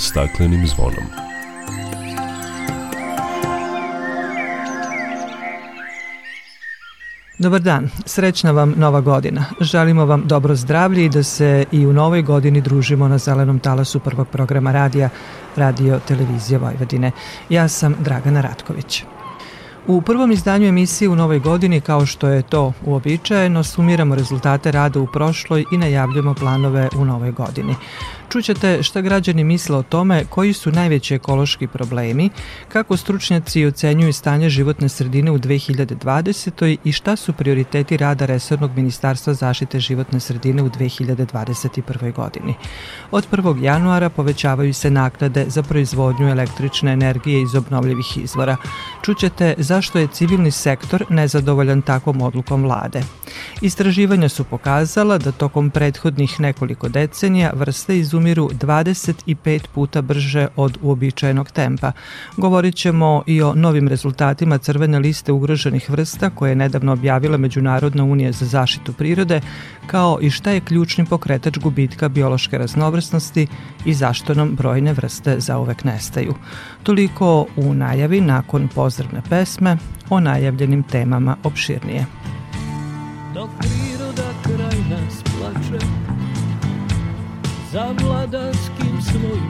staklenim zvonom. Dobar dan, srećna vam nova godina. Želimo vam dobro zdravlje i da se i u novoj godini družimo na zelenom talasu prvog programa radija Radio Televizije Vojvodine. Ja sam Dragana Ratković. U prvom izdanju emisije u novoj godini, kao što je to uobičajeno, sumiramo rezultate rada u prošloj i najavljujemo planove u novoj godini. Čućete šta građani misle o tome koji su najveći ekološki problemi, kako stručnjaci ocenjuju stanje životne sredine u 2020. i šta su prioriteti rada Resornog ministarstva zaštite životne sredine u 2021. godini. Od 1. januara povećavaju se naknade za proizvodnju električne energije iz obnovljivih izvora. Čućete zašto je civilni sektor nezadovoljan takvom odlukom vlade. Istraživanja su pokazala da tokom prethodnih nekoliko decenija vrste izumiru 25 puta brže od uobičajenog tempa. Govorit ćemo i o novim rezultatima crvene liste ugroženih vrsta koje je nedavno objavila Međunarodna unija za zaštitu prirode, kao i šta je ključni pokretač gubitka biološke raznovrsnosti i zašto nam brojne vrste zauvek nestaju. Toliko u najavi nakon pozdravne pesme o najavljenim temama opširnije. Dok priroda kraj nas plače za vladarskim svojim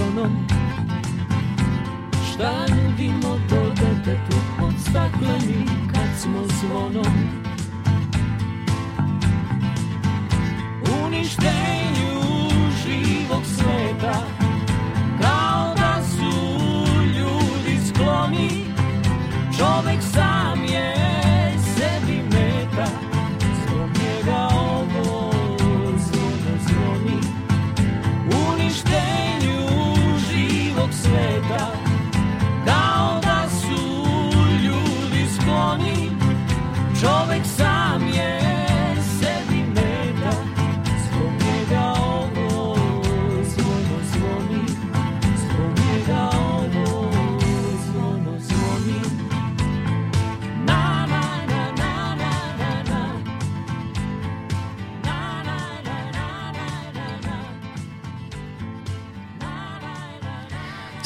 onom. Šta nudimo to detetu Od stakleni kad smo zvonom? Uništenju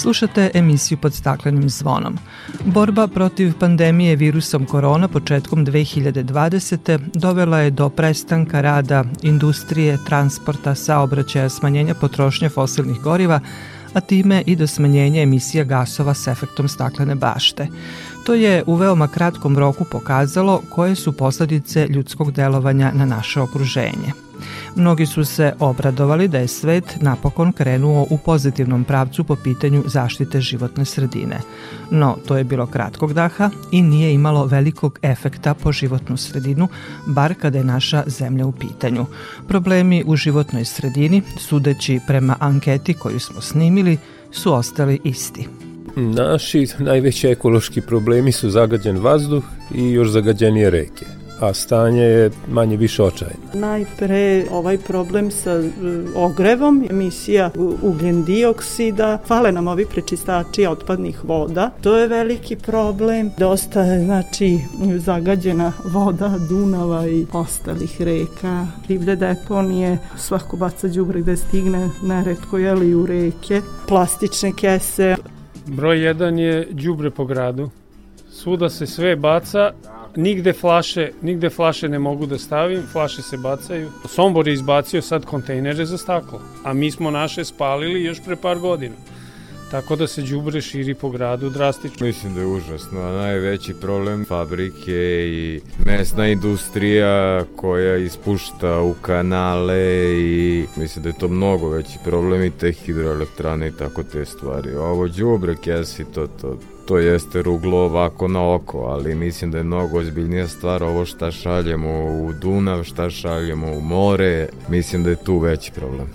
Slušate emisiju pod staklenim zvonom. Borba protiv pandemije virusom korona početkom 2020. dovela je do prestanka rada industrije, transporta, saobraćaja, smanjenja potrošnje fosilnih goriva, a time i do smanjenja emisija gasova s efektom staklene bašte. To je u veoma kratkom roku pokazalo koje su posledice ljudskog delovanja na naše okruženje. Mnogi su se obradovali da je svet napokon krenuo u pozitivnom pravcu po pitanju zaštite životne sredine. No, to je bilo kratkog daha i nije imalo velikog efekta po životnu sredinu, bar kada je naša zemlja u pitanju. Problemi u životnoj sredini, sudeći prema anketi koju smo snimili, su ostali isti. Naši najveći ekološki problemi su zagađen vazduh i još zagađenije reke. A stanje je manje više očajno. Najpre ovaj problem sa e, ogrevom, emisija ugljen dioksida, fale nam ovi prečistači otpadnih voda. To je veliki problem. Dosta je znači zagađena voda Dunava i ostalih reka. Divlje deponije, svako baca đubre gde stigne, neretko je li u reke, plastične kese. Broj 1 je đubre po gradu. Svuda se sve baca, nigde flaše, nigde flaše ne mogu da stavim, flaše se bacaju. Sombor je izbacio sad kontejnere za staklo, a mi smo naše spalili još pre par godina. Tako da se đubre širi po gradu drastično. Mislim da je užasno, najveći problem fabrike i mesna industrija koja ispušta u kanale i mislim da je to mnogo veći problem i te hidroelektrane i tako te stvari. Ovo đubre, kesi, to, to, to jeste ruglo ovako na oko, ali mislim da je mnogo ozbiljnija stvar ovo šta šaljemo u Dunav, šta šaljemo u more, mislim da je tu veći problem.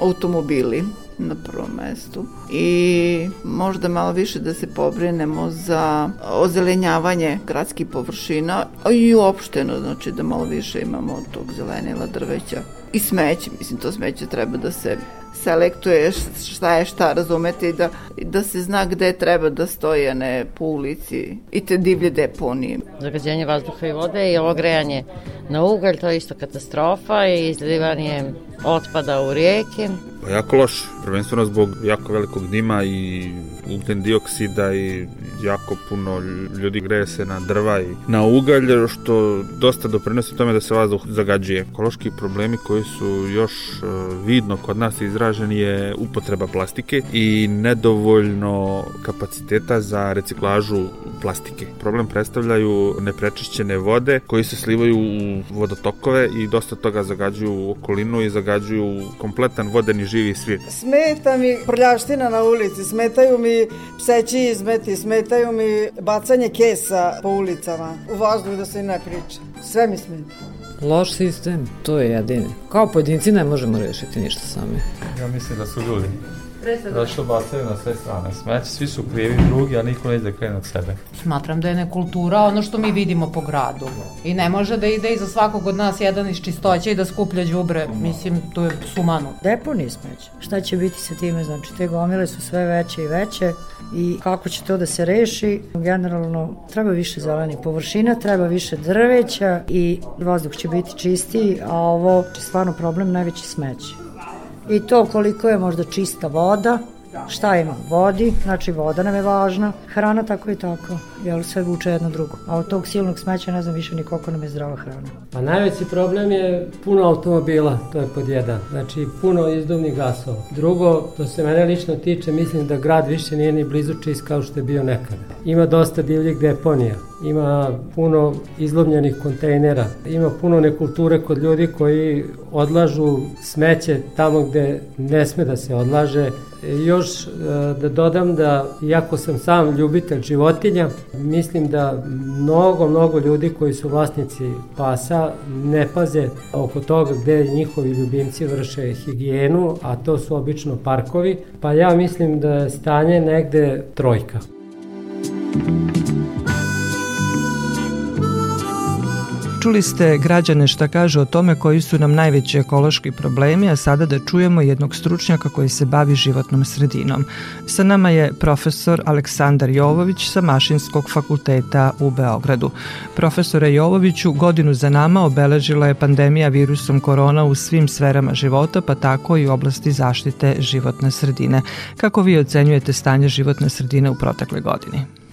Automobili na prvom mestu. I možda malo više da se pobrinemo za ozelenjavanje gradskih površina. I uopšteno, znači da malo više imamo tog zelenila drveća i smeće, mislim to smeće treba da se selektuje šta je šta, razumete, i da, da se zna gde treba da stoje, ne po ulici i te divlje deponije. Zagađenje vazduha i vode i ovo grejanje na ugalj, to je isto katastrofa i izlivanje otpada u rijeke. Pa jako loš, prvenstveno zbog jako velikog dima i ugljen dioksida i jako puno ljudi greje se na drva i na ugalj, što dosta doprinosi tome da se vazduh zagađuje. Ekološki problemi koji su još e, vidno kod nas izraženi je upotreba plastike i nedovoljno kapaciteta za reciklažu plastike. Problem predstavljaju neprečišćene vode koji se slivaju u vodotokove i dosta toga zagađuju okolinu i zagađuju kompletan vodeni živi svijet. Smeta mi prljavština na ulici, smetaju mi pseći izmeti, smetaju mi bacanje kesa po ulicama, u vazduhu da se ne priča. Sve mi smeta. Loš sistem, to je jedini. Kao pojedinci ne možemo rešiti ništa sami. Ja mislim da su ljudi Zato što bacaju na sve strane smeće, svi su krivi drugi, a niko neće da krene od sebe. Smatram da je nekultura ono što mi vidimo po gradu. I ne može da ide iza svakog od nas jedan iz čistoće i da skuplja đubre. Mislim, to je sumano. Deponije smeće. Šta će biti sa time? Znači, te gomile su sve veće i veće i kako će to da se reši? Generalno, treba više zelenih površina, treba više drveća i vazduh će biti čistiji, a ovo je stvarno problem najveći smeće i to koliko je možda čista voda, šta ima vodi, znači voda nam je važna, hrana tako i tako, jel sve vuče jedno drugo. A od tog silnog smeća ne znam više ni koliko nam je zdrava hrana. Pa najveći problem je puno automobila, to je pod jedan, znači puno izduvnih gasova. Drugo, to se mene lično tiče, mislim da grad više nije ni blizu čist kao što je bio nekada. Ima dosta divljih deponija, ima puno izlomljenih kontejnera, ima puno nekulture kod ljudi koji odlažu smeće tamo gde ne sme da se odlaže. Još e, da dodam da, iako sam sam ljubitelj životinja, mislim da mnogo, mnogo ljudi koji su vlasnici pasa ne paze oko toga gde njihovi ljubimci vrše higijenu, a to su obično parkovi, pa ja mislim da je stanje negde trojka. Čuli ste građane šta kažu o tome koji su nam najveći ekološki problemi, a sada da čujemo jednog stručnjaka koji se bavi životnom sredinom. Sa nama je profesor Aleksandar Jovović sa Mašinskog fakulteta u Beogradu. Profesore Jovoviću, godinu za nama obeležila je pandemija virusom korona u svim sferama života, pa tako i u oblasti zaštite životne sredine. Kako vi ocenjujete stanje životne sredine u protekle godini?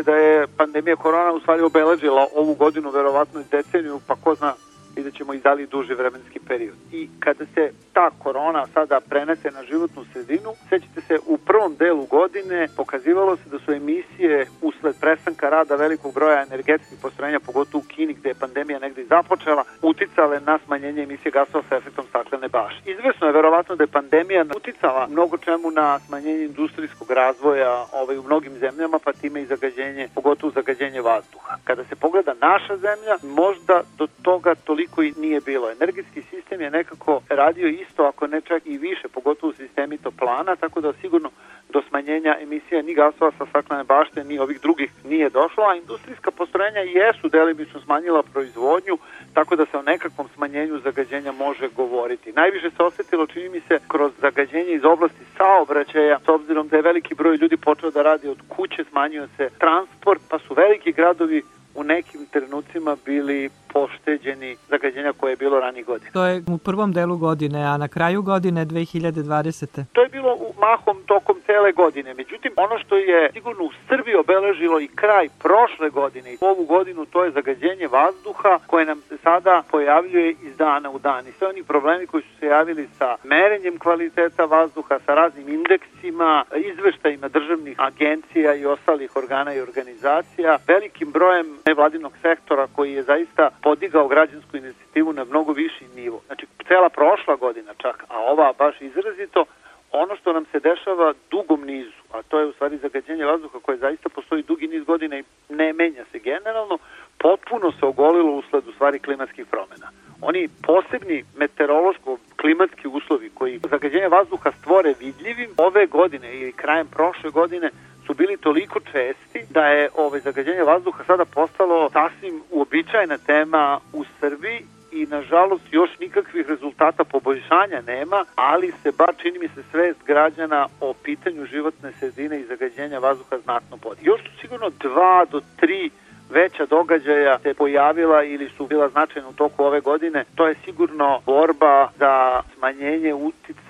Je da je pandemija korona u stvari obeležila ovu godinu, verovatno i deceniju, pa ko zna vidjet ćemo i dalje duži vremenski period. I kada se ta korona sada prenese na životnu sredinu, sećate se, u prvom delu godine pokazivalo se da su emisije usled prestanka rada velikog broja energetskih postrojenja, pogotovo u Kini gde je pandemija negde započela, uticale na smanjenje emisije gasova sa efektom staklene bašte. Izvesno je verovatno da je pandemija uticala mnogo čemu na smanjenje industrijskog razvoja ovaj, u mnogim zemljama, pa time i zagađenje, pogotovo zagađenje vazduha. Kada se pogleda naša zemlja, možda do toga toliko i nije bilo. Energetski sistem je nekako radio isto, ako ne čak i više, pogotovo u sistemi toplana, tako da sigurno do smanjenja emisija ni gasova sa staklene bašte, ni ovih drugih nije došlo, a industrijska postrojenja jesu delimično smanjila proizvodnju, tako da se o nekakvom smanjenju zagađenja može govoriti. Najviše se osetilo, čini mi se, kroz zagađenje iz oblasti saobraćaja, s obzirom da je veliki broj ljudi počeo da radi od kuće, smanjio se transport, pa su veliki gradovi u nekim trenucima bili pošteđeni zagađenja koje je bilo ranih godina. To je u prvom delu godine, a na kraju godine 2020. To je bilo u mahom tokom cele godine. Međutim, ono što je sigurno u Srbiji obeležilo i kraj prošle godine i ovu godinu, to je zagađenje vazduha koje nam se sada pojavljuje iz dana u dan. I sve oni problemi koji su se javili sa merenjem kvaliteta vazduha, sa raznim indeksima, izveštajima državnih agencija i ostalih organa i organizacija, velikim brojem nevladinog sektora koji je zaista podigao građansku inicijativu na mnogo viši nivo. Znači, cela prošla godina čak, a ova baš izrazito, ono što nam se dešava dugom nizu, a to je u stvari zagađenje vazduha koje zaista postoji dugi niz godina i ne menja se generalno, potpuno se ogolilo usled u stvari klimatskih promena. Oni posebni meteorološko-klimatski uslovi koji zagađenje vazduha stvore vidljivim ove godine ili krajem prošle godine su bili toliko česti da je ovaj zagađenje vazduha sada postalo sasvim uobičajena tema u Srbiji i nažalost još nikakvih rezultata poboljšanja nema, ali se bar čini mi se svest građana o pitanju životne sredine i zagađenja vazduha znatno podi. Još su sigurno dva do tri veća događaja se pojavila ili su bila značajna u toku ove godine, to je sigurno borba za smanjenje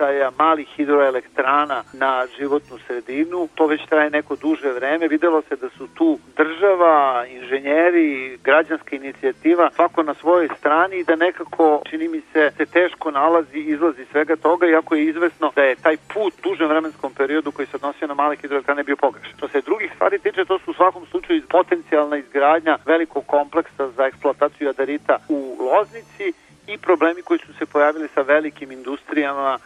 uticaja malih hidroelektrana na životnu sredinu. To već traje neko duže vreme. Videlo se da su tu država, inženjeri, građanska inicijativa, svako na svojoj strani i da nekako, čini mi se, se teško nalazi, izlazi svega toga, iako je izvesno da je taj put u dužem vremenskom periodu koji se odnosio na male hidroelektrane bio pogrešan. Što se drugih stvari tiče, to su u svakom slučaju potencijalna izgradnja velikog kompleksa za eksploataciju jadarita u Loznici i problemi koji su se pojavili sa velikim industrijama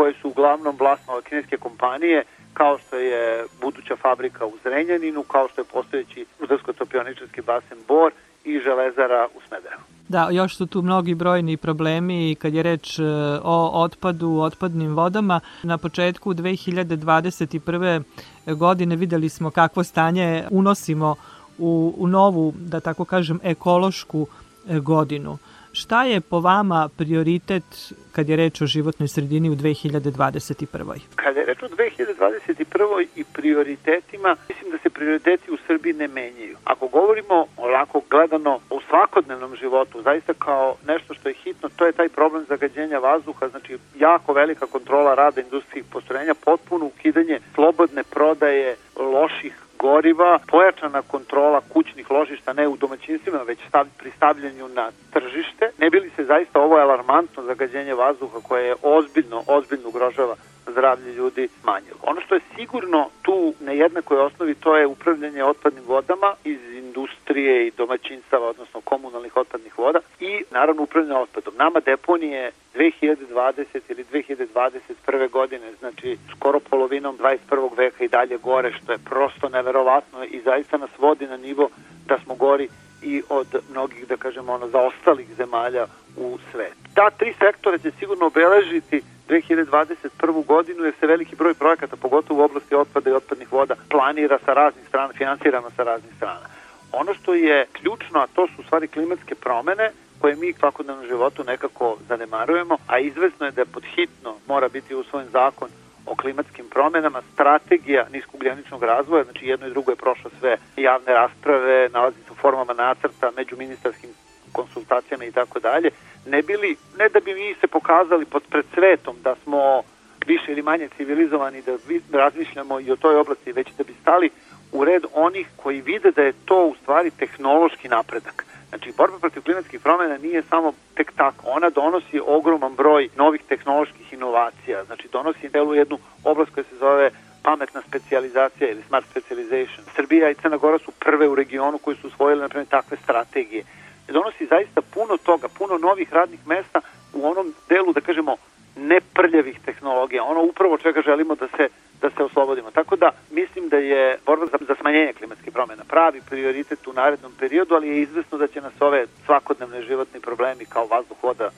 koje su uglavnom vlasno kineske kompanije, kao što je buduća fabrika u Zrenjaninu, kao što je postojeći rudarsko-topioničarski basen Bor i železara u Smederevu. Da, još su tu mnogi brojni problemi kad je reč e, o otpadu, otpadnim vodama. Na početku 2021. godine videli smo kakvo stanje unosimo u, u novu, da tako kažem, ekološku e, godinu. Šta je po vama prioritet kad je reč o životnoj sredini u 2021. Kada je reč o 2021. i prioritetima, mislim da se prioriteti u Srbiji ne menjaju. Ako govorimo lako gledano u svakodnevnom životu, zaista kao nešto što je hitno, to je taj problem zagađenja vazduha, znači jako velika kontrola rada industrijih postrojenja, potpuno ukidanje slobodne prodaje loših goriva, pojačana kontrola kućnih ložišta ne u domaćinstvima, već stav, pri stavljanju na tržište. Ne bi li se zaista ovo alarmantno zagađenje vazduha koje je ozbiljno, ozbiljno ugrožava zdravlje ljudi manjilo. Ono što je sigurno tu na jednakoj osnovi to je upravljanje otpadnim vodama iz industrije i domaćinstava, odnosno komunalnih otpadnih voda i naravno upravljanje otpadom. Nama deponije 2020 ili 2021. godine, znači skoro polovinom 21. veka i dalje gore, što je prosto neverovatno i zaista nas vodi na nivo da smo gori i od mnogih, da kažemo, ono, zaostalih zemalja u svetu. Ta tri sektora će sigurno obeležiti 2021. godinu jer se veliki broj projekata, pogotovo u oblasti otpada i otpadnih voda, planira sa raznih strana, finansirano sa raznih strana. Ono što je ključno, a to su stvari klimatske promene, koje mi u životu nekako zanemarujemo, a izvesno je da pod hitno mora biti usvojen zakon o klimatskim promenama, strategija niskogljeničnog razvoja, znači jedno i drugo je prošlo sve javne rasprave, nalazi se u formama nacrta među ministarskim konsultacijama i tako dalje, ne bili, ne da bi mi se pokazali pod pred svetom da smo više ili manje civilizovani, da razmišljamo i o toj oblasti, već da bi stali u red onih koji vide da je to u stvari tehnološki napredak. Znači, borba protiv klimatskih promjena nije samo tek tako. Ona donosi ogroman broj novih tehnoloških inovacija. Znači, donosi celu jednu oblast koja se zove pametna specializacija ili smart specialization. Srbija i Crna Gora su prve u regionu koji su usvojile, na primjer, takve strategije. Donosi zaista puno toga, puno novih radnih mesta u onom delu, da kažemo, neprljavih tehnologija. Ono upravo čega želimo da se da se oslobodimo. Tako da mislim da je borba za, za smanjenje klimatskih promjena pravi prioritet u narednom periodu, ali je izvesno da će nas ove svakodnevne životni problemi kao vazduh, voda,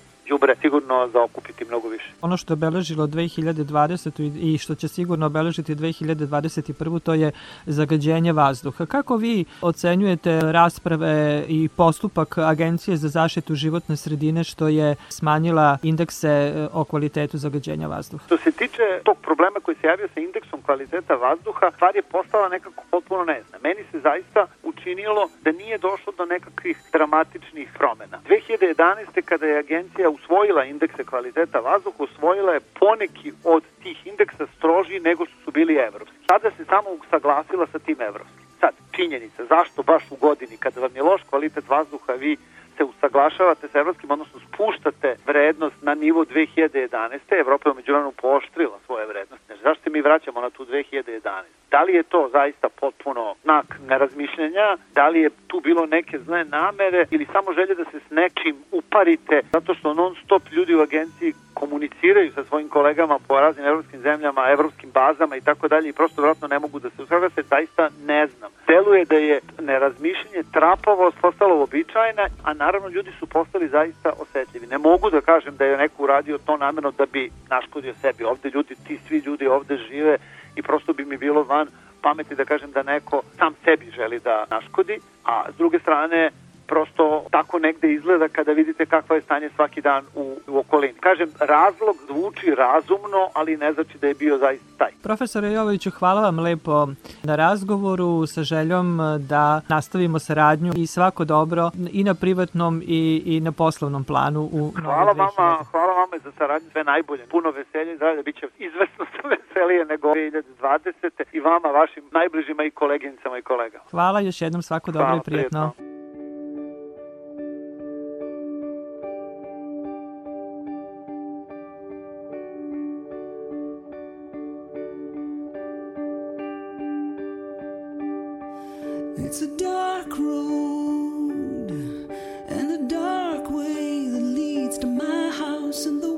đubre sigurno zaokupiti mnogo više. Ono što je obeležilo 2020. i što će sigurno obeležiti 2021. to je zagađenje vazduha. Kako vi ocenjujete rasprave i postupak Agencije za zaštitu životne sredine što je smanjila indekse e, o kvalitetu zagađenja vazduha? Što se tiče tog problema koji se javio sa indeksom kvaliteta vazduha, stvar je postala nekako potpuno nezna. Meni se zaista učinilo da nije došlo do nekakvih dramatičnih promena. 2011. kada je agencija usvojila indekse kvaliteta vazduha, usvojila je poneki od tih indeksa strožiji nego što su bili evropski. Sada se samo usaglasila sa tim evropskim. Sad, činjenica, zašto baš u godini kada vam je loš kvalitet vazduha, vi se usaglašavate sa evropskim, odnosno spuštate vrednost na nivo 2011. Evropa je umeđu pooštrila svoje vrednosti. Zašto mi vraćamo na tu 2011? Da li je to zaista potpuno znak nerazmišljenja? Da li je tu bilo neke zle namere ili samo želje da se s nečim uparite zato što non stop ljudi u agenciji komuniciraju sa svojim kolegama po raznim evropskim zemljama, evropskim bazama i tako dalje i prosto vratno ne mogu da se usaglase, zaista ne znam. Deluje da je nerazmišljenje trapavost postalo običajna, a naravno ljudi su postali zaista osetljivi. Ne mogu da kažem da je neko uradio to namerno da bi naškodio sebi. Ovde ljudi, ti svi ljudi ovde žive prosto bi mi bilo van pameti da kažem da neko sam sebi želi da naškodi, a s druge strane prosto tako negde izgleda kada vidite kakva je stanje svaki dan u, u okolini. Kažem, razlog zvuči razumno, ali ne znači da je bio zaista taj. Profesore Jovoviću, hvala vam lepo na razgovoru sa željom da nastavimo saradnju i svako dobro i na privatnom i, i na poslovnom planu u Hvala vama, hvala vama za saradnju, sve najbolje. Puno veselje i zdravlje, bit će izvesno veselije nego 2020. i vama, vašim najbližima i koleginicama i kolegama. Hvala još jednom, svako dobro hvala, i prijetno. prijetno. Road and a dark way that leads to my house, and the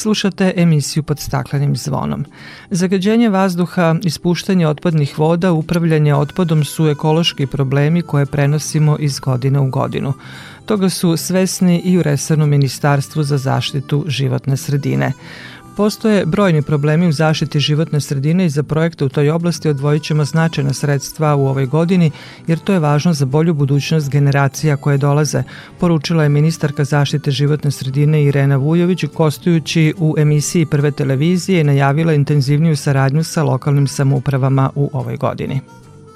Slušate emisiju pod staklenim zvonom. Zagađenje vazduha, ispuštanje otpadnih voda, upravljanje otpadom su ekološki problemi koje prenosimo iz godine u godinu. Toga su svesni i u Resornom ministarstvu za zaštitu životne sredine. Postoje brojni problemi u zaštiti životne sredine i za projekte u toj oblasti odvojit ćemo značajna sredstva u ovoj godini, jer to je važno za bolju budućnost generacija koje dolaze, poručila je ministarka zaštite životne sredine Irena Vujović, gostujući u emisiji Prve televizije i najavila intenzivniju saradnju sa lokalnim samoupravama u ovoj godini.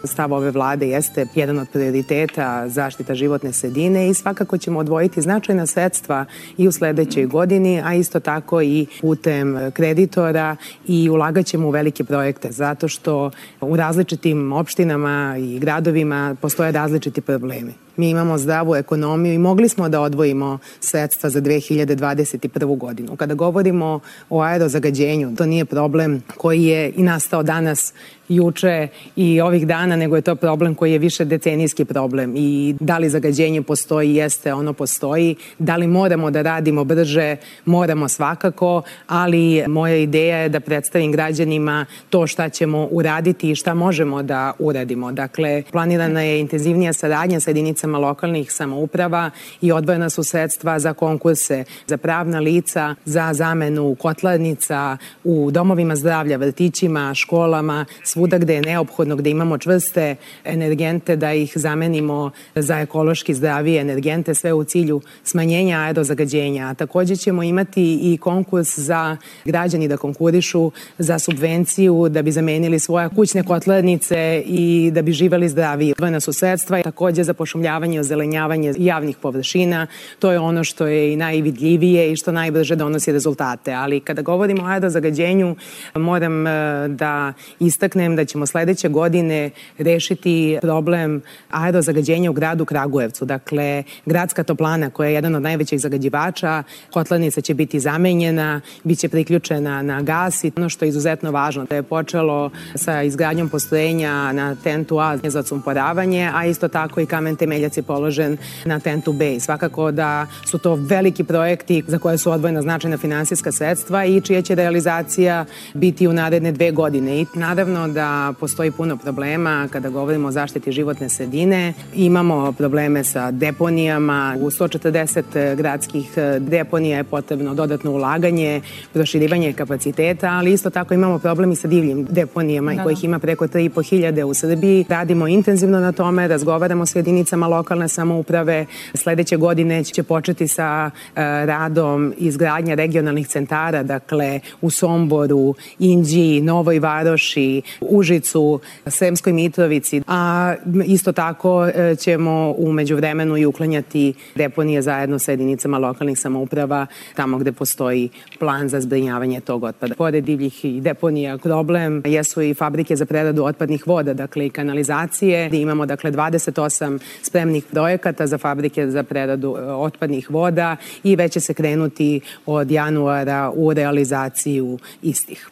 Stav ove vlade jeste jedan od prioriteta zaštita životne sredine i svakako ćemo odvojiti značajna sredstva i u sledećoj godini, a isto tako i putem kreditora i ulagat ćemo u velike projekte zato što u različitim opštinama i gradovima postoje različiti problemi. Mi imamo zdravu ekonomiju i mogli smo da odvojimo sredstva za 2021. godinu. Kada govorimo o aerozagađenju, to nije problem koji je i nastao danas juče i ovih dana, nego je to problem koji je više decenijski problem i da li zagađenje postoji, jeste, ono postoji. Da li moramo da radimo brže, moramo svakako, ali moja ideja je da predstavim građanima to šta ćemo uraditi i šta možemo da uradimo. Dakle, planirana je intenzivnija saradnja sa jedinicama lokalnih samouprava i odvojena su sredstva za konkurse, za pravna lica, za zamenu kotlarnica u domovima zdravlja, vrtićima, školama, svuda gde je neophodno, gde imamo čvrste energente, da ih zamenimo za ekološki zdravije energente, sve u cilju smanjenja aerozagađenja. A takođe ćemo imati i konkurs za građani da konkurišu za subvenciju, da bi zamenili svoje kućne kotlarnice i da bi živali zdravije. Odvojena su sredstva takođe za pošumljavanje i ozelenjavanje javnih površina. To je ono što je i najvidljivije i što najbrže donosi rezultate. Ali kada govorimo o aerozagađenju, moram e, da istaknem da ćemo sledeće godine rešiti problem aerozagađenja u gradu Kragujevcu. Dakle, gradska toplana koja je jedan od najvećih zagađivača, kotlanica će biti zamenjena, bit će priključena na gas i ono što je izuzetno važno da je počelo sa izgradnjom postrojenja na tentu A za sumporavanje, a isto tako i kamen temeljac je položen na tentu B. I svakako da su to veliki projekti za koje su odvojena značajna finansijska sredstva i čija će realizacija biti u naredne dve godine. I naravno da da postoji puno problema kada govorimo o zaštiti životne sredine. Imamo probleme sa deponijama. U 140 gradskih deponija je potrebno dodatno ulaganje, proširivanje kapaciteta, ali isto tako imamo problem i sa divljim deponijama da, kojih da. ima preko 3,5 hiljade u Srbiji. Radimo intenzivno na tome, razgovaramo s jedinicama lokalne samouprave. Sledeće godine će početi sa uh, radom izgradnja regionalnih centara, dakle u Somboru, Inđi, Novoj Varoši, Užicu, Sremskoj Mitrovici, a isto tako e, ćemo umeđu vremenu i uklanjati deponije zajedno sa jedinicama lokalnih samouprava tamo gde postoji plan za zbrinjavanje tog otpada. Pored divljih i deponija problem jesu i fabrike za preradu otpadnih voda, dakle i kanalizacije. Imamo dakle 28 spremnih projekata za fabrike za preradu e, otpadnih voda i već će se krenuti od januara u realizaciju istih.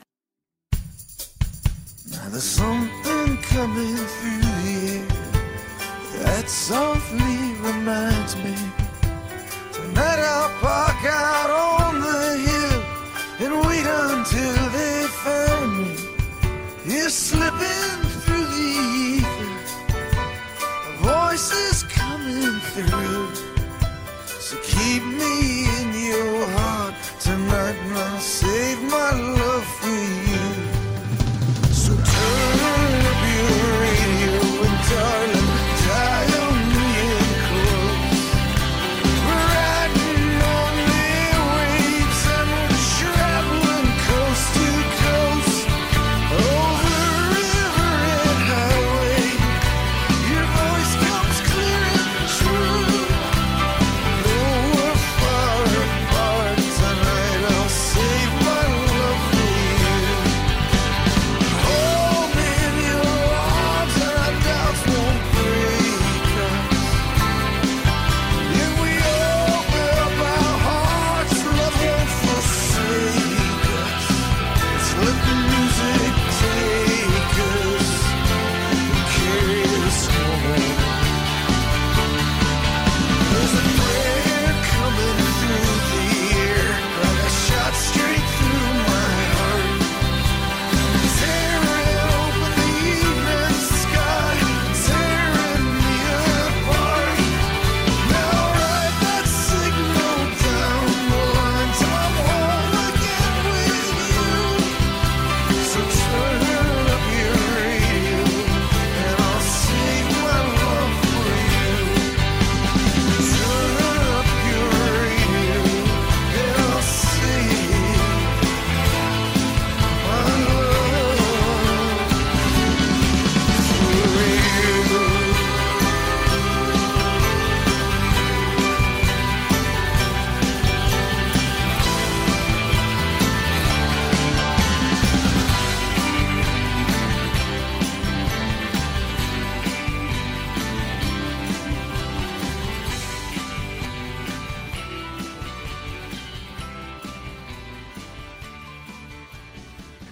Slipping through the ether, a voice tonight, and I'll save my love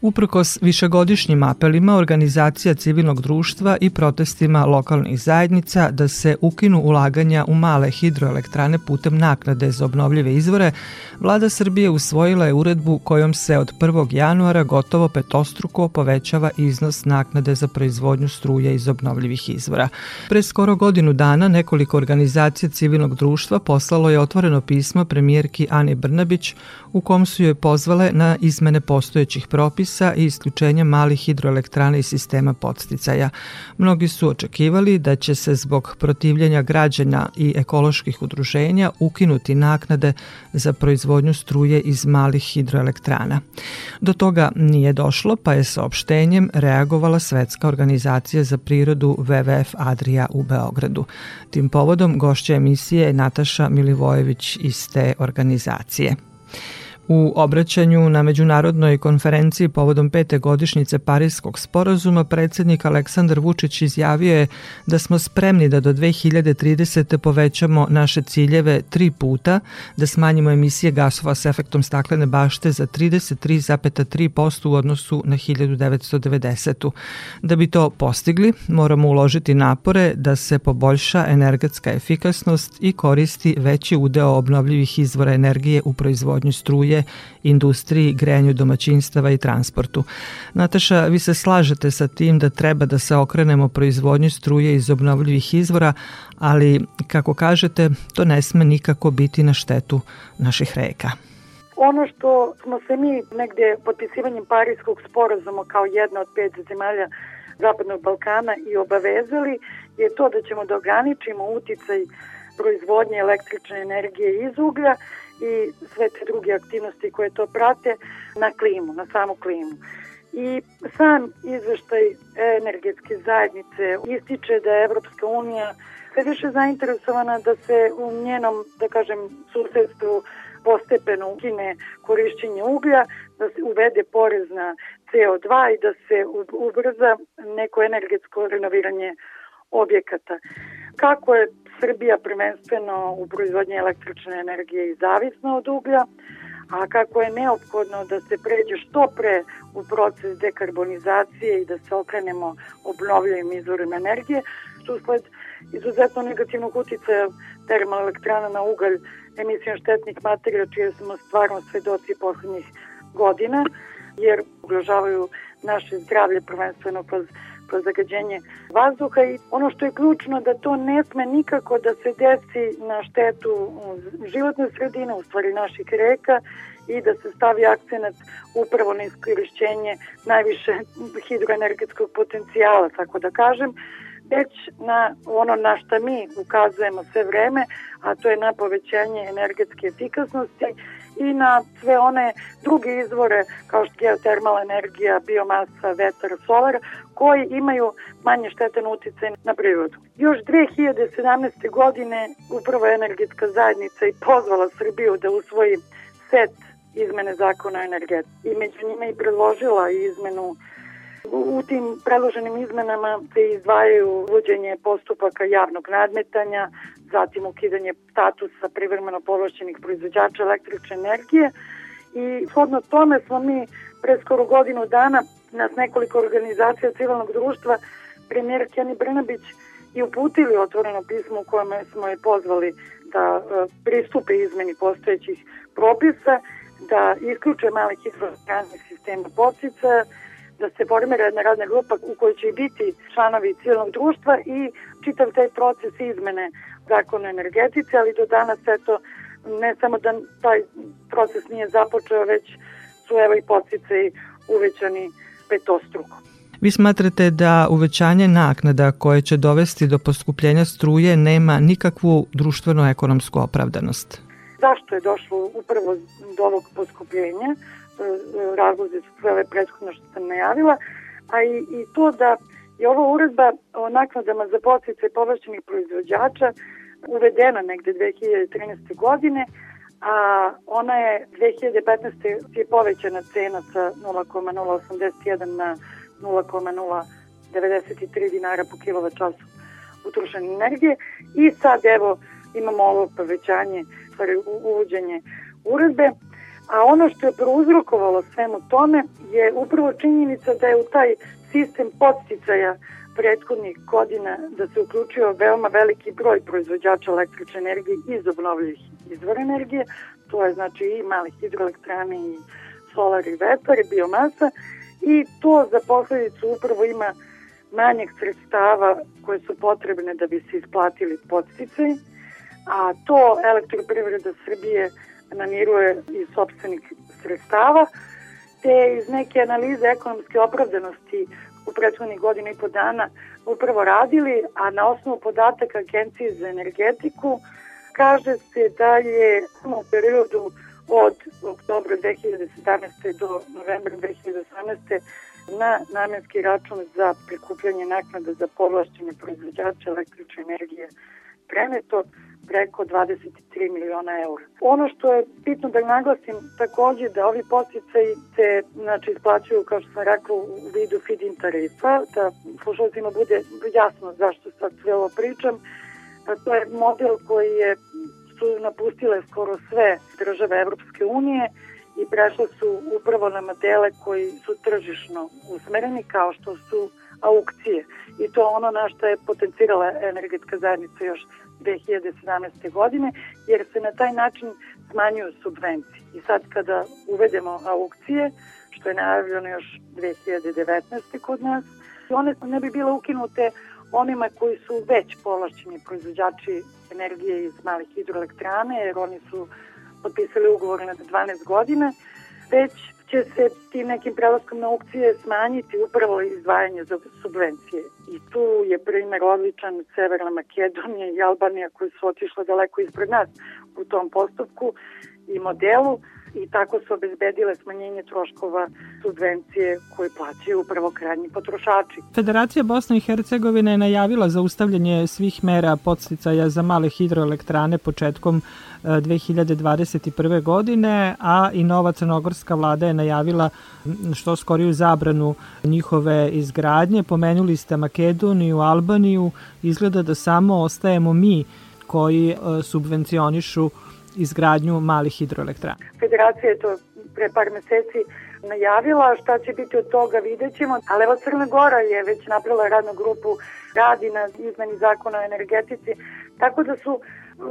Uprkos višegodišnjim apelima organizacija civilnog društva i protestima lokalnih zajednica da se ukinu ulaganja u male hidroelektrane putem naknade za obnovljive izvore, vlada Srbije usvojila je uredbu kojom se od 1. januara gotovo petostruko povećava iznos naknade za proizvodnju struje iz obnovljivih izvora. Pre skoro godinu dana nekoliko organizacija civilnog društva poslalo je otvoreno pismo premijerki Ani Brnabić u kom su joj pozvale na izmene postojećih propisa propisa i isključenja malih hidroelektrana iz sistema podsticaja. Mnogi su očekivali da će se zbog protivljenja građana i ekoloških udruženja ukinuti naknade za proizvodnju struje iz malih hidroelektrana. Do toga nije došlo, pa je saopštenjem reagovala Svetska organizacija za prirodu WWF Adria u Beogradu. Tim povodom gošća emisije je Nataša Milivojević iz te organizacije. U obraćanju na međunarodnoj konferenciji povodom pete godišnjice Parijskog sporazuma predsednik Aleksandar Vučić izjavio je da smo spremni da do 2030. povećamo naše ciljeve tri puta, da smanjimo emisije gasova s efektom staklene bašte za 33,3% u odnosu na 1990. Da bi to postigli, moramo uložiti napore da se poboljša energetska efikasnost i koristi veći udeo obnovljivih izvora energije u proizvodnju struje industriji, grejanju domaćinstava i transportu. Nataša, vi se slažete sa tim da treba da se okrenemo proizvodnju struje iz obnovljivih izvora, ali kako kažete, to ne sme nikako biti na štetu naših reka. Ono što smo se mi negde potpisivanjem Parijskog sporazuma kao jedna od pet zemalja Zapadnog Balkana i obavezali je to da ćemo da ograničimo uticaj proizvodnje električne energije iz uglja i sve te druge aktivnosti koje to prate na klimu, na samu klimu. I sam izveštaj energetske zajednice ističe da je Evropska unija sve više zainteresovana da se u njenom, da kažem, susedstvu postepeno ukine korišćenje uglja, da se uvede porez na CO2 i da se ubrza neko energetsko renoviranje objekata. Kako je Srbija prvenstveno u proizvodnji električne energije i zavisna od uglja, a kako je neophodno da se pređe što pre u proces dekarbonizacije i da se okrenemo obnovljivim izvorima energije, što usled izuzetno negativnog uticaja termoelektrana na ugalj emisijom štetnih materija, čije smo stvarno svedoci poslednjih godina, jer ugrožavaju naše zdravlje prvenstveno kroz zagađenje vazduha i ono što je ključno da to ne sme nikako da se desi na štetu životne sredine, u stvari naših reka i da se stavi akcenat upravo na iskorišćenje najviše hidroenergetskog potencijala, tako da kažem, već na ono na šta mi ukazujemo sve vreme, a to je na povećanje energetske efikasnosti i na sve one druge izvore kao što geotermalna energija, biomasa, vetar, solar, koji imaju manje štetan uticaj na prirodu. Još 2017. godine upravo energetska zajednica i pozvala Srbiju da usvoji set izmene zakona o energetici i među njima i predložila izmenu U tim predloženim izmenama se izdvajaju uvođenje postupaka javnog nadmetanja, zatim ukidanje statusa privremeno povlašćenih proizvođača električne energije. I shodno tome smo mi pre skoro godinu dana nas nekoliko organizacija civilnog društva premijer Keni Brnabić i uputili otvoreno pismo u kojem smo je pozvali da e, pristupe izmeni postojećih propisa, da isključe mali hidroelektrane sistema podsticaja, da se formira jedna radna grupa u kojoj će biti članovi civilnog društva i čitav taj proces izmene zakona o energetici, ali do danas eto ne samo da taj proces nije započeo, već su evo i podsjece uvećani petostruko. Vi smatrate da uvećanje naknada koje će dovesti do poskupljenja struje nema nikakvu društveno-ekonomsku opravdanost? Zašto je došlo upravo do ovog poskupljenja? Razlozi su sve ove prethodno što sam najavila, a i, i to da je ova uredba o naknadama za postice povlašćenih proizvođača uvedena negde 2013. godine, a ona je 2015. je povećana cena sa 0,081 na 0,093 dinara po kilovat času utrošene energije i sad evo imamo ovo povećanje, stvari uvođenje uredbe A ono što je prouzrokovalo svemu tome je upravo činjenica da je u taj sistem podsticaja prethodnih godina da se uključio veoma veliki broj proizvođača električne energije iz obnovljivih izvora energije, to je znači i malih hidroelektrane i solar i vetar i biomasa. I to za posledicu upravo ima manjeg sredstava koje su potrebne da bi se isplatili podsticaji, a to elektroprivreda Srbije namiruje iz sobstvenih sredstava, te iz neke analize ekonomske opravdanosti u prethodnih godina i po dana upravo radili, a na osnovu podataka Agencije za energetiku kaže se da je u periodu od oktobra 2017. do novembra 2018. na namenski račun za prikupljanje naknada za povlašćenje proizvođača električne energije preneto preko 23 miliona eura. Ono što je bitno da naglasim takođe da ovi posticaji se znači, isplaćuju, kao što sam rekla, u vidu feed-in tarifa, da slušalcima bude jasno zašto sad sve ovo pričam. To je model koji je su napustile skoro sve države Evropske unije i prešle su upravo na modele koji su tržišno usmereni kao što su aukcije. I to ono na što je potencirala energetska zajednica još 2017. godine, jer se na taj način smanjuju subvencije. I sad kada uvedemo aukcije, što je najavljeno još 2019. kod nas, one ne bi bile ukinute onima koji su već povlašćeni proizvođači energije iz malih hidroelektrane, jer oni su potpisali ugovor na 12 godina, već će se tim nekim prelaskom na aukcije smanjiti upravo izdvajanje za subvencije. I tu je primer odličan Severna Makedonija i Albanija koji su otišle daleko ispred nas u tom postupku i modelu i tako su obezbedile smanjenje troškova subvencije koje plaćaju upravo krajnji potrošači. Federacija Bosne i Hercegovine je najavila zaustavljanje svih mera podsticaja za male hidroelektrane početkom 2021. godine, a i nova crnogorska vlada je najavila što skoriju zabranu njihove izgradnje. Pomenuli ste Makedoniju, Albaniju, izgleda da samo ostajemo mi koji subvencionišu izgradnju malih hidroelektrana. Federacija je to pre par meseci najavila, šta će biti od toga vidjet ćemo, ali evo Crna Gora je već napravila radnu grupu, radi na izmeni zakona o energetici, tako da su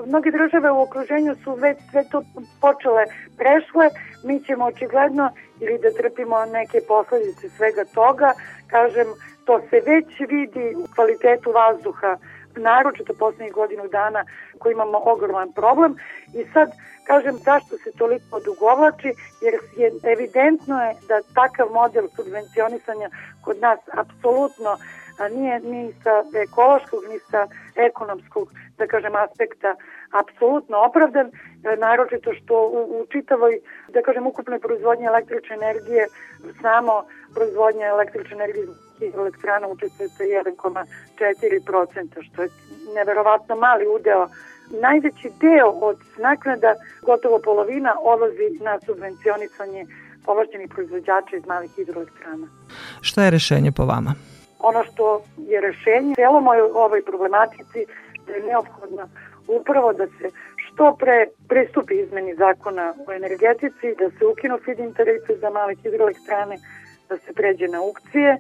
mnoge države u okruženju su već sve to počele, prešle, mi ćemo očigledno ili da trpimo neke posledice svega toga, kažem, to se već vidi u kvalitetu vazduha naročito poslednjih godinu dana koji imamo ogroman problem. I sad kažem zašto se toliko odugovlači jer je evidentno je da takav model subvencionisanja kod nas apsolutno a nije ni sa ekološkog ni sa ekonomskog da kažem aspekta apsolutno opravdan naročito što u, u čitavoj da kažem ukupnoj proizvodnji električne energije samo proizvodnja električne energije hidroelektrana učestvuje sa 1,4%, što je neverovatno mali udeo. Najveći deo od naknada, gotovo polovina, odlazi na subvencionisanje povlašćenih proizvođača iz malih hidroelektrana. Šta je rešenje po vama? Ono što je rešenje celom ovoj problematici da je neophodno upravo da se što pre pristupi izmeni zakona o energetici, da se ukinu feed-in tarife za male hidroelektrane, da se pređe na aukcije,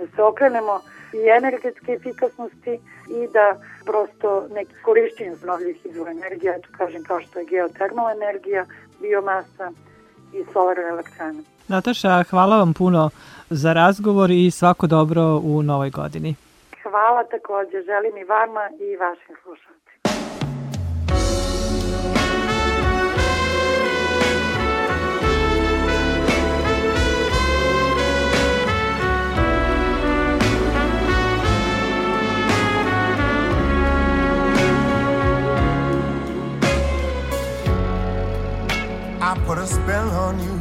da se okrenemo i energetske efikasnosti i da prosto neki korišćenje obnovljivih izvora energije, eto kažem kao što je geotermalna energija, biomasa i solarne elektrane. Nataša, hvala vam puno za razgovor i svako dobro u novoj godini. Hvala takođe, želim i vama i vašim slušalcima. I put a spell on you.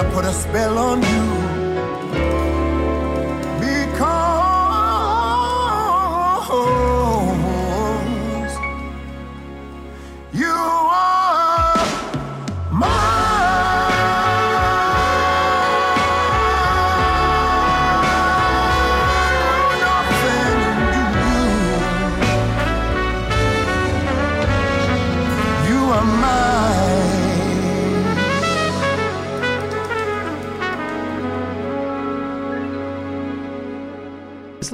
I put a spell on you.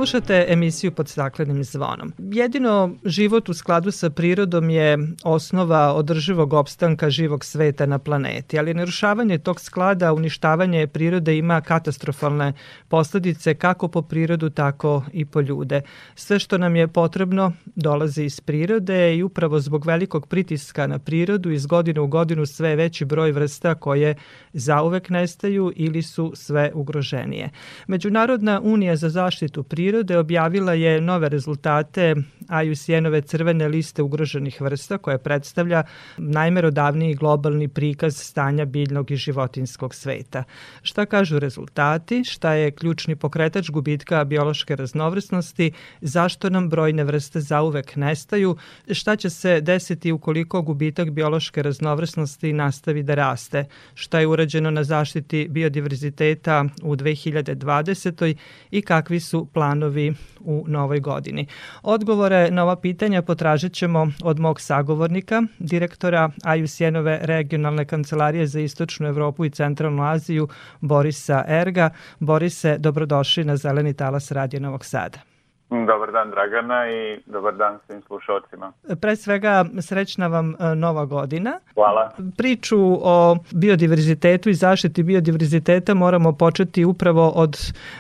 Slušate emisiju pod staklenim zvonom. Jedino život u skladu sa prirodom je osnova održivog opstanka živog sveta na planeti, ali narušavanje tog sklada, uništavanje prirode ima katastrofalne posledice kako po prirodu, tako i po ljude. Sve što nam je potrebno dolazi iz prirode i upravo zbog velikog pritiska na prirodu iz godine u godinu sve veći broj vrsta koje zauvek nestaju ili su sve ugroženije. Međunarodna unija za zaštitu prirode objavila je nove rezultate IUCN-ove crvene liste ugroženih vrsta koja predstavlja najmerodavniji globalni prikaz stanja biljnog i životinskog sveta. Šta kažu rezultati, šta je ključni pokretač gubitka biološke raznovrsnosti, zašto nam brojne vrste zauvek nestaju, šta će se desiti ukoliko gubitak biološke raznovrsnosti nastavi da raste, šta je urađeno na zaštiti biodiverziteta u 2020. i kakvi su planovi u novoj godini. Odgovore na ova pitanja potražit ćemo od mog sagovornika, direktora IUCN-ove regionalne kancelarije za Istočnu Evropu i Centralnu Aziju, Borisa Erga. Borise, dobrodošli na Zeleni talas Radio Novog Sada. Dobar dan Dragana i dobar dan svim slušalcima. Pre svega srećna vam e, nova godina. Hvala. Priču o biodiverzitetu i zaštiti biodiverziteta moramo početi upravo od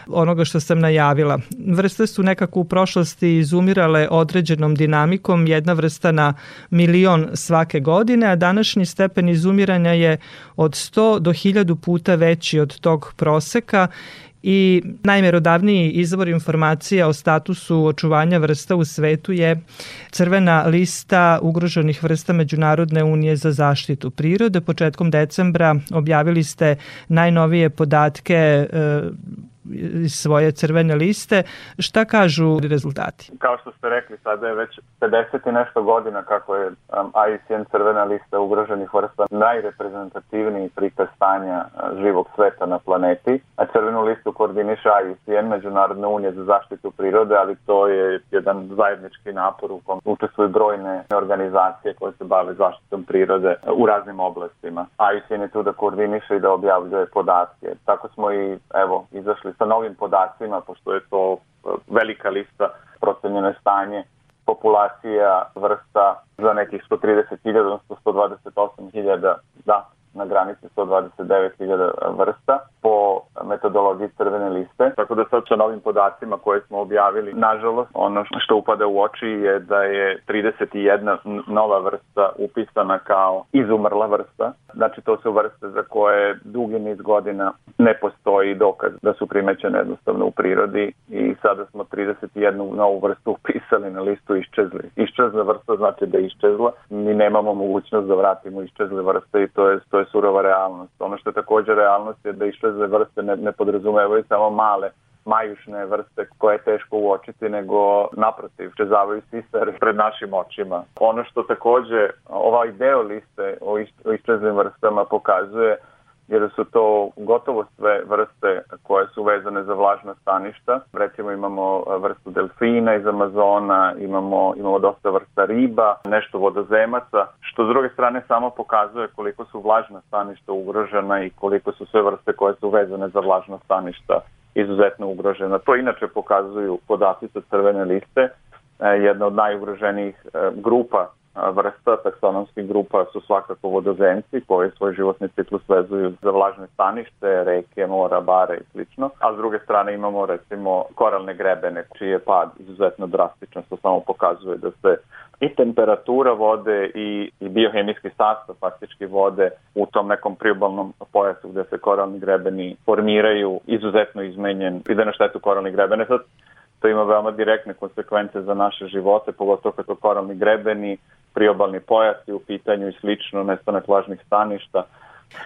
onoga što sam najavila. Vrste su nekako u prošlosti izumirale određenom dinamikom, jedna vrsta na milion svake godine, a današnji stepen izumiranja je od 100 do 1000 puta veći od tog proseka i najmerodavniji izvor informacija o statusu očuvanja vrsta u svetu je crvena lista ugroženih vrsta Međunarodne unije za zaštitu prirode. Početkom decembra objavili ste najnovije podatke e, svoje crvene liste. Šta kažu rezultati? Kao što ste rekli, sada je već 50 i nešto godina kako je um, IUCN crvena lista ugroženih vrsta najreprezentativniji prikaz stanja uh, živog sveta na planeti. A crvenu listu koordiniše IUCN, Međunarodna unija za zaštitu prirode, ali to je jedan zajednički napor u kom učestvuju brojne organizacije koje se bave zaštitom prirode u raznim oblastima. IUCN je tu da koordiniše i da objavljuje podatke. Tako smo i evo izašli sa novim podacima, pošto je to uh, velika lista procenjeno je stanje populacija vrsta za nekih 130.000, odnosno 128.000, da, na granici 129.000 vrsta po metodologiji crvene liste. Tako da sad sa novim podacima koje smo objavili, nažalost, ono što upada u oči je da je 31 nova vrsta upisana kao izumrla vrsta. Znači to su vrste za koje dugi niz godina ne postoji dokaz da su primećene jednostavno u prirodi i sada smo 31 novu vrstu upisali na listu iščezli. Iščezla vrsta znači da je iščezla. Mi nemamo mogućnost da vratimo iščezle vrste i to je, to je surova realnost. Ono što je također realnost je da iščezle vrste ne, ne podrazumevaju samo male majušne vrste koje je teško uočiti, nego naprotiv, čezavaju sisare pred našim očima. Ono što takođe ovaj deo liste o, is, o vrstama pokazuje jer su to gotovo sve vrste koje su vezane za vlažna staništa. Recimo imamo vrstu delfina iz Amazona, imamo, imamo dosta vrsta riba, nešto vodozemaca, što s druge strane samo pokazuje koliko su vlažna staništa ugrožena i koliko su sve vrste koje su vezane za vlažna staništa izuzetno ugrožena. To inače pokazuju podaci sa crvene liste, jedna od najugroženijih grupa vrsta taksonomskih grupa su svakako vodozemci koji svoj životni ciklus vezuju za vlažne stanište, reke, mora, bare i slično. A s druge strane imamo recimo koralne grebene čiji je pad izuzetno drastičan što samo pokazuje da se i temperatura vode i, i biohemijski sastav faktički vode u tom nekom priobalnom pojasu gde se koralni grebeni formiraju izuzetno izmenjen i da na štetu koralnih grebene. Sad, to ima veoma direktne konsekvence za naše živote, pogotovo kako koralni grebeni, priobalni pojas u pitanju i slično, nestanak vlažnih staništa.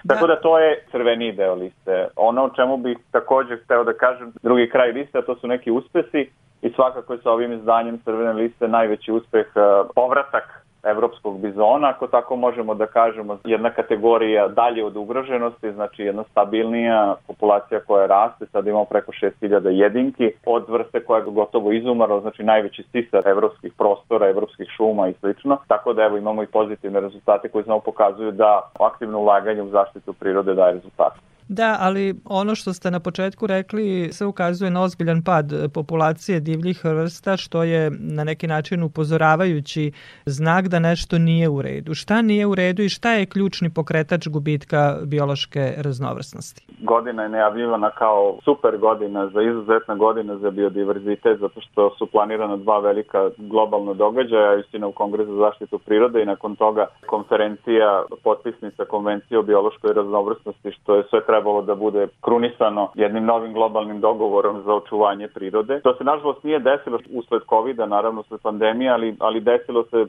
Da. Tako da to je crveni deo liste. Ono o čemu bih takođe hteo da kažem, drugi kraj liste, a to su neki uspesi i svakako je sa ovim izdanjem crvene liste najveći uspeh povratak evropskog bizona, ako tako možemo da kažemo, jedna kategorija dalje od ugroženosti, znači jedna stabilnija populacija koja raste, sad imamo preko 6000 jedinki, od vrste koja je gotovo izumara, znači najveći sisar evropskih prostora, evropskih šuma i slično, tako da evo imamo i pozitivne rezultate koji znamo pokazuju da aktivno ulaganje u zaštitu prirode daje rezultate. Da, ali ono što ste na početku rekli sve ukazuje na ozbiljan pad populacije divljih vrsta, što je na neki način upozoravajući znak da nešto nije u redu. Šta nije u redu i šta je ključni pokretač gubitka biološke raznovrsnosti? Godina je najavljivana kao super godina za izuzetna godina za biodiverzitet, zato što su planirana dva velika globalna događaja, istina u Kongresu za zaštitu prirode i nakon toga konferencija potpisnica konvencije o biološkoj raznovrsnosti, što je sve treba trebalo da bude krunisano jednim novim globalnim dogovorom za očuvanje prirode. To se nažalost nije desilo usled COVID-a, naravno usled pandemije, ali, ali desilo se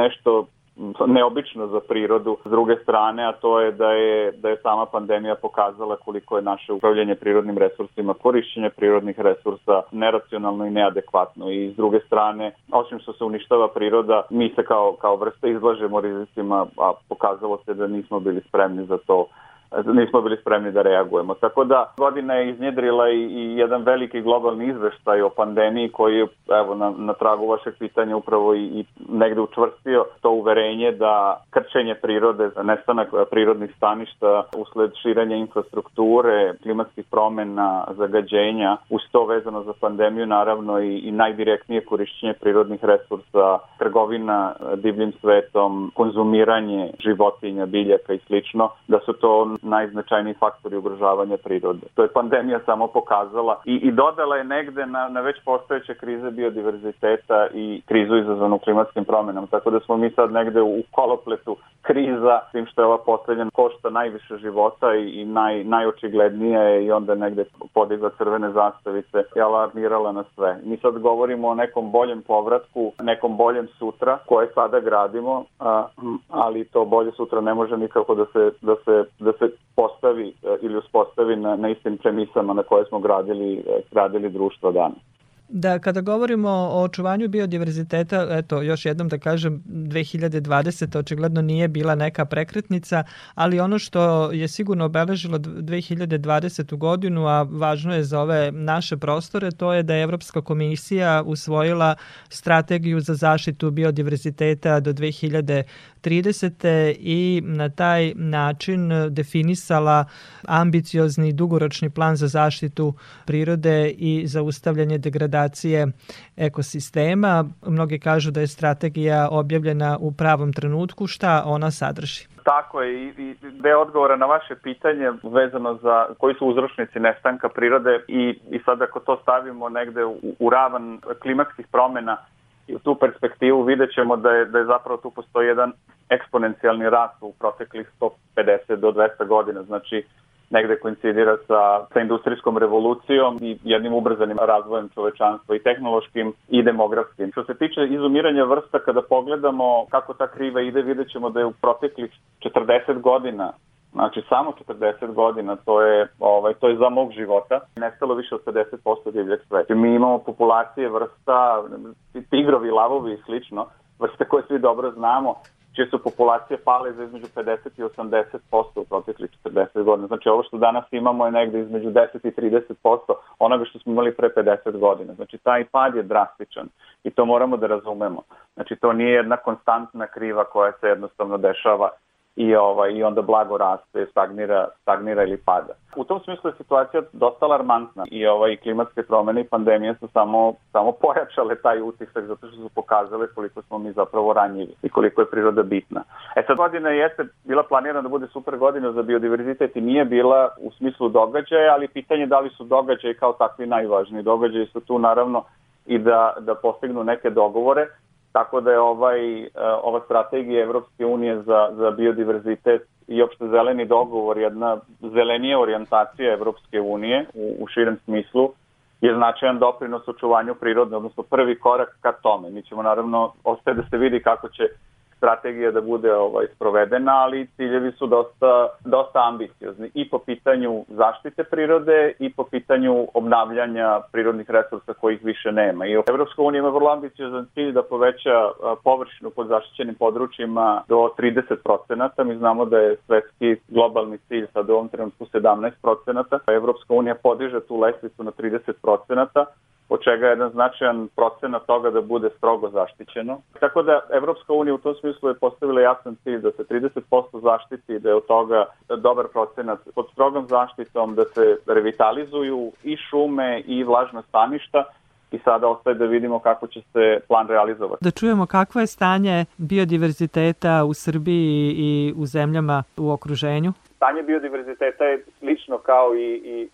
nešto neobično za prirodu s druge strane, a to je da je da je sama pandemija pokazala koliko je naše upravljanje prirodnim resursima, korišćenje prirodnih resursa neracionalno i neadekvatno i s druge strane, osim što se uništava priroda, mi se kao kao vrsta izlažemo rizicima, a pokazalo se da nismo bili spremni za to nismo bili spremni da reagujemo. Tako da godina je iznjedrila i, i jedan veliki globalni izveštaj o pandemiji koji je evo, na, na tragu vašeg pitanja upravo i, i negde učvrstio to uverenje da krčenje prirode, nestanak prirodnih staništa usled širenja infrastrukture, klimatskih promena, zagađenja, uz to vezano za pandemiju naravno i, i najdirektnije korišćenje prirodnih resursa, trgovina divljim svetom, konzumiranje životinja, biljaka i slično, da su to najznačajniji faktori ugrožavanja prirode. To je pandemija samo pokazala i, i dodala je negde na, na već postojeće krize biodiverziteta i krizu izazvanu klimatskim promenama. Tako da smo mi sad negde u kolopletu kriza, tim što je ova poslednja košta najviše života i, i naj, najočiglednija je i onda negde podigla crvene zastavice i alarmirala na sve. Mi sad govorimo o nekom boljem povratku, nekom boljem sutra koje sada gradimo, a, ali to bolje sutra ne može nikako da se, da se, da se postavi e, ili uspostavi na, na istim premisama na koje smo gradili, e, gradili društvo danas. Da, kada govorimo o očuvanju biodiverziteta, eto, još jednom da kažem, 2020. očigledno nije bila neka prekretnica, ali ono što je sigurno obeležilo 2020. godinu, a važno je za ove naše prostore, to je da je Evropska komisija usvojila strategiju za zaštitu biodiverziteta do 2030. i na taj način definisala ambiciozni dugoročni plan za zaštitu prirode i zaustavljanje degradacije ekosistema. Mnogi kažu da je strategija objavljena u pravom trenutku. Šta ona sadrži? Tako je i, i deo odgovora na vaše pitanje vezano za koji su uzročnici nestanka prirode i, i sad ako to stavimo negde u, u ravan klimatskih promena i u tu perspektivu vidjet ćemo da je, da je zapravo tu postoji jedan eksponencijalni rast u proteklih 150 do 200 godina. Znači, negde koincidira sa, sa industrijskom revolucijom i jednim ubrzanim razvojem čovečanstva i tehnološkim i demografskim. Što se tiče izumiranja vrsta, kada pogledamo kako ta kriva ide, vidjet ćemo da je u proteklih 40 godina Znači samo 40 godina, to je, ovaj, to je za mog života, nestalo više od 50% divljeg sveta. Mi imamo populacije vrsta, tigrovi, lavovi i slično, vrste koje svi dobro znamo, čije su populacije pale za između 50 i 80% u proteklih 40 godina. Znači ovo što danas imamo je negde između 10 i 30% onoga što smo imali pre 50 godina. Znači taj pad je drastičan i to moramo da razumemo. Znači to nije jedna konstantna kriva koja se jednostavno dešava i ovaj i onda blago raste, stagnira, stagnira ili pada. U tom smislu je situacija dosta alarmantna i ovaj klimatske promene i pandemije su samo samo pojačale taj utisak zato što su pokazale koliko smo mi zapravo ranjivi i koliko je priroda bitna. E sad godina jeste bila planirana da bude super godina za biodiverzitet i nije bila u smislu događaja, ali pitanje da li su događaji kao takvi najvažniji. Događaji su tu naravno i da, da postignu neke dogovore, Tako da je ovaj, e, ova strategija Evropske unije za, za biodiverzitet i opšte zeleni dogovor jedna zelenija orijentacija Evropske unije u, u širem smislu je značajan doprinos očuvanju prirode, odnosno prvi korak ka tome. Mi ćemo naravno, ostaje da se vidi kako će strategija da bude ovaj sprovedena, ali ciljevi su dosta, dosta ambiciozni i po pitanju zaštite prirode i po pitanju obnavljanja prirodnih resursa kojih više nema. I Evropska unija ima vrlo ambiciozan cilj da poveća površinu pod zaštićenim područjima do 30%. Mi znamo da je svetski globalni cilj sad u ovom trenutku 17%. Evropska unija podiže tu lestvicu na 30% od čega je jedan značajan procenat toga da bude strogo zaštićeno. Tako da Evropska unija u tom smislu je postavila jasan cilj da se 30% zaštiti, da je od toga dobar procenat pod strogom zaštitom, da se revitalizuju i šume i vlažna staništa, i sada ostaje da vidimo kako će se plan realizovati. Da čujemo kakvo je stanje biodiverziteta u Srbiji i u zemljama u okruženju? Stanje biodiverziteta je slično kao i, i,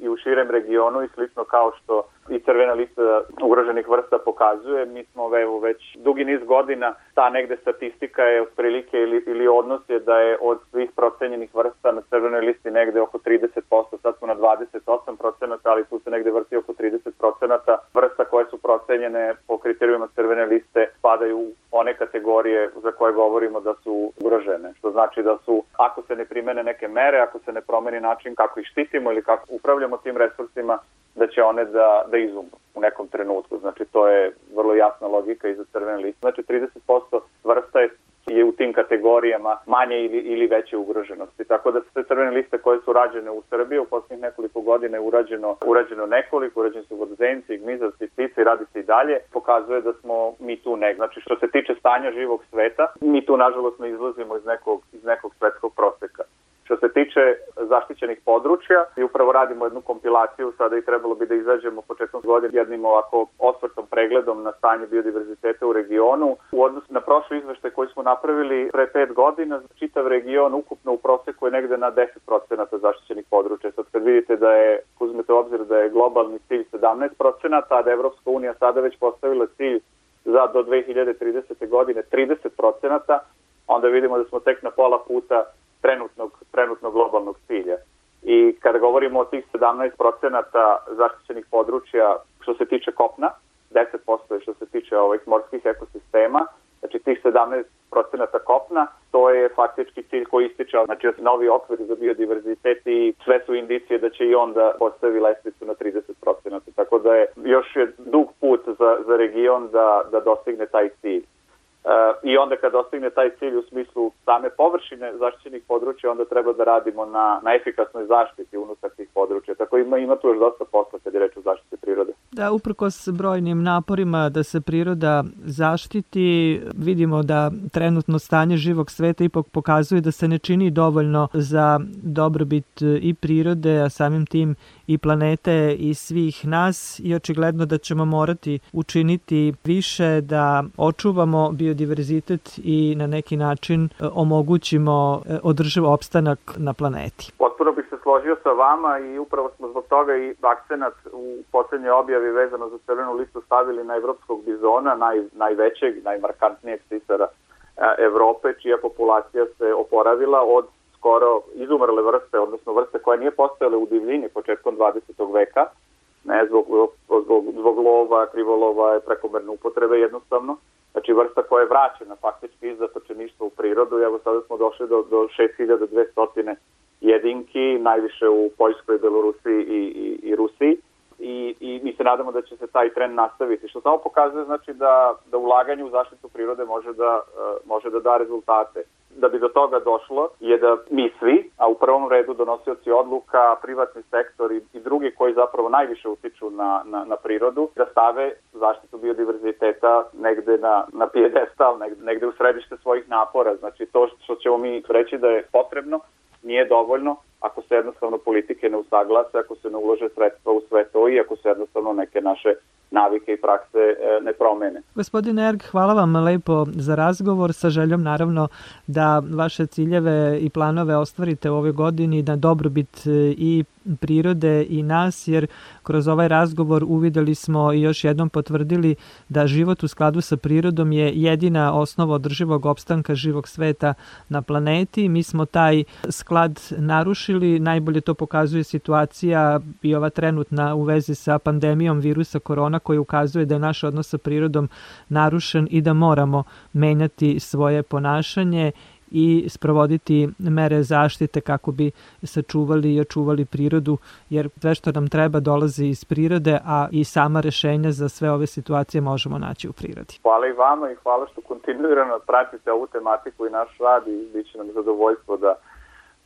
i u širem regionu i slično kao što i crvena lista ugroženih vrsta pokazuje. Mi smo evo, već dugi niz godina, ta negde statistika je otprilike ili, ili odnos je da je od svih procenjenih vrsta na crvenoj listi negde oko 30%, sad smo na 28%, ali tu se negde vrti oko 30% vrsta koje su procenjene po kriterijuma crvene liste spadaju u one kategorije za koje govorimo da su ugrožene, što znači da su, ako se ne primene neke mere, ako se ne promeni način kako ih štitimo ili kako upravljamo tim resursima, da će one da, da izumru u nekom trenutku. Znači, to je vrlo jasna logika i za crvene liste. Znači, 30% vrsta je je u tim kategorijama manje ili, ili veće ugroženosti. Tako da sve crvene liste koje su rađene u Srbiji u poslednjih nekoliko godina je urađeno, urađeno nekoliko, urađeni su vodzenci, gmizavci, ptice i radi se i dalje, pokazuje da smo mi tu nek. Znači što se tiče stanja živog sveta, mi tu nažalost ne izlazimo iz nekog, iz nekog svetskog proseka. Što se tiče zaštićenih područja, i upravo radimo jednu kompilaciju, sada i trebalo bi da izađemo početkom godine jednim ovako osvrtom pregledom na stanje biodiverziteta u regionu. U odnosu na prošli izveštaj koji smo napravili pre pet godina, čitav region ukupno u proseku je negde na 10% zaštićenih područja. Sad kad vidite da je, uzmete obzir da je globalni cilj 17%, a da Evropska unija sada već postavila cilj za do 2030. godine 30%, onda vidimo da smo tek na pola puta trenutnog, trenutnog globalnog cilja. I kada govorimo o tih 17% zaštićenih područja što se tiče kopna, 10% je što se tiče ovih morskih ekosistema, znači tih 17% kopna, to je faktički cilj koji ističe, znači novi okvir za biodiverzitet i sve su indicije da će i on da postavi lestvicu na 30%. Tako da je još je dug put za, za region da, da dostigne taj cilj. I onda kad dostigne taj cilj u smislu same površine zaštićenih područja, onda treba da radimo na, na efikasnoj zaštiti unutar tih područja. Tako ima, ima tu još dosta posla kad je reč o zaštiti prirode. Da, uprkos brojnim naporima da se priroda zaštiti, vidimo da trenutno stanje živog sveta ipak pokazuje da se ne čini dovoljno za dobrobit i prirode, a samim tim i planete i svih nas i očigledno da ćemo morati učiniti više da očuvamo biodiverzitet i na neki način e, omogućimo e, održiv opstanak na planeti. Potpuno bih složio sa vama i upravo smo zbog toga i akcenat u poslednjoj objavi vezano za crvenu listu stavili na evropskog bizona, naj, najvećeg, najmarkantnijeg sisara e, Evrope, čija populacija se oporavila od skoro izumrle vrste, odnosno vrste koje nije postojale u divljini početkom 20. veka, ne, zbog, zbog, zbog lova, krivolova, prekomerne upotrebe jednostavno. znači vrsta koja je vraćena faktički iz zatočeništva u prirodu evo sada smo došli do, do 6200 jedinki, najviše u Poljskoj, Belorusiji i, i, i Rusiji i, i mi se nadamo da će se taj trend nastaviti, što samo pokazuje znači da, da ulaganje u zaštitu prirode može da, uh, može da da rezultate. Da bi do toga došlo je da mi svi, a u prvom redu donosioci odluka, privatni sektor i, i drugi koji zapravo najviše utiču na, na, na prirodu, da stave zaštitu biodiverziteta negde na, na pijedestal, negde, negde u središte svojih napora. Znači to što ćemo mi reći da je potrebno, nije dovoljno ako se jednostavno politike ne usaglase, ako se ne ulože sredstva u sve to i ako se jednostavno neke naše navike i prakse e, ne promene. Gospodine Erg, hvala vam lepo za razgovor sa željom naravno da vaše ciljeve i planove ostvarite u ovoj godini na dobrobit e, i prirode i nas, jer kroz ovaj razgovor uvideli smo i još jednom potvrdili da život u skladu sa prirodom je jedina osnova održivog opstanka živog sveta na planeti. Mi smo taj sklad narušili, najbolje to pokazuje situacija i ova trenutna u vezi sa pandemijom virusa korona koja ukazuje da je naš odnos sa prirodom narušen i da moramo menjati svoje ponašanje i sprovoditi mere zaštite kako bi sačuvali i očuvali prirodu, jer sve što nam treba dolazi iz prirode, a i sama rešenja za sve ove situacije možemo naći u prirodi. Hvala i vama i hvala što kontinuirano pratite ovu tematiku i naš rad i bit će nam zadovoljstvo da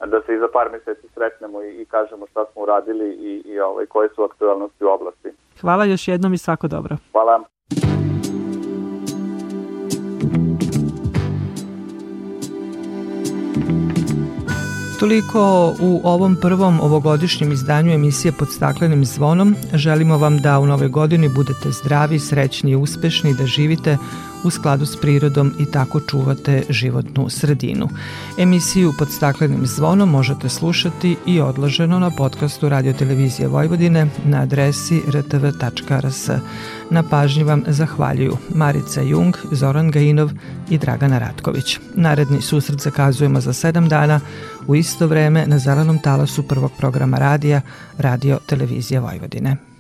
da se i za par meseci sretnemo i, i kažemo šta smo uradili i, i ovaj, koje su aktualnosti u oblasti. Hvala još jednom i svako dobro. Hvala. Toliko u ovom prvom ovogodišnjem izdanju emisije pod staklenim zvonom. Želimo vam da u nove godini budete zdravi, srećni i uspešni, da živite u skladu s prirodom i tako čuvate životnu sredinu. Emisiju pod staklenim zvonom možete slušati i odloženo na podcastu Radio Televizije Vojvodine na adresi rtv.rs. Na pažnji vam zahvaljuju Marica Jung, Zoran Gajinov i Dragana Ratković. Naredni susret zakazujemo za sedam dana u isto vreme na zelenom talasu prvog programa radija Radio Televizije Vojvodine.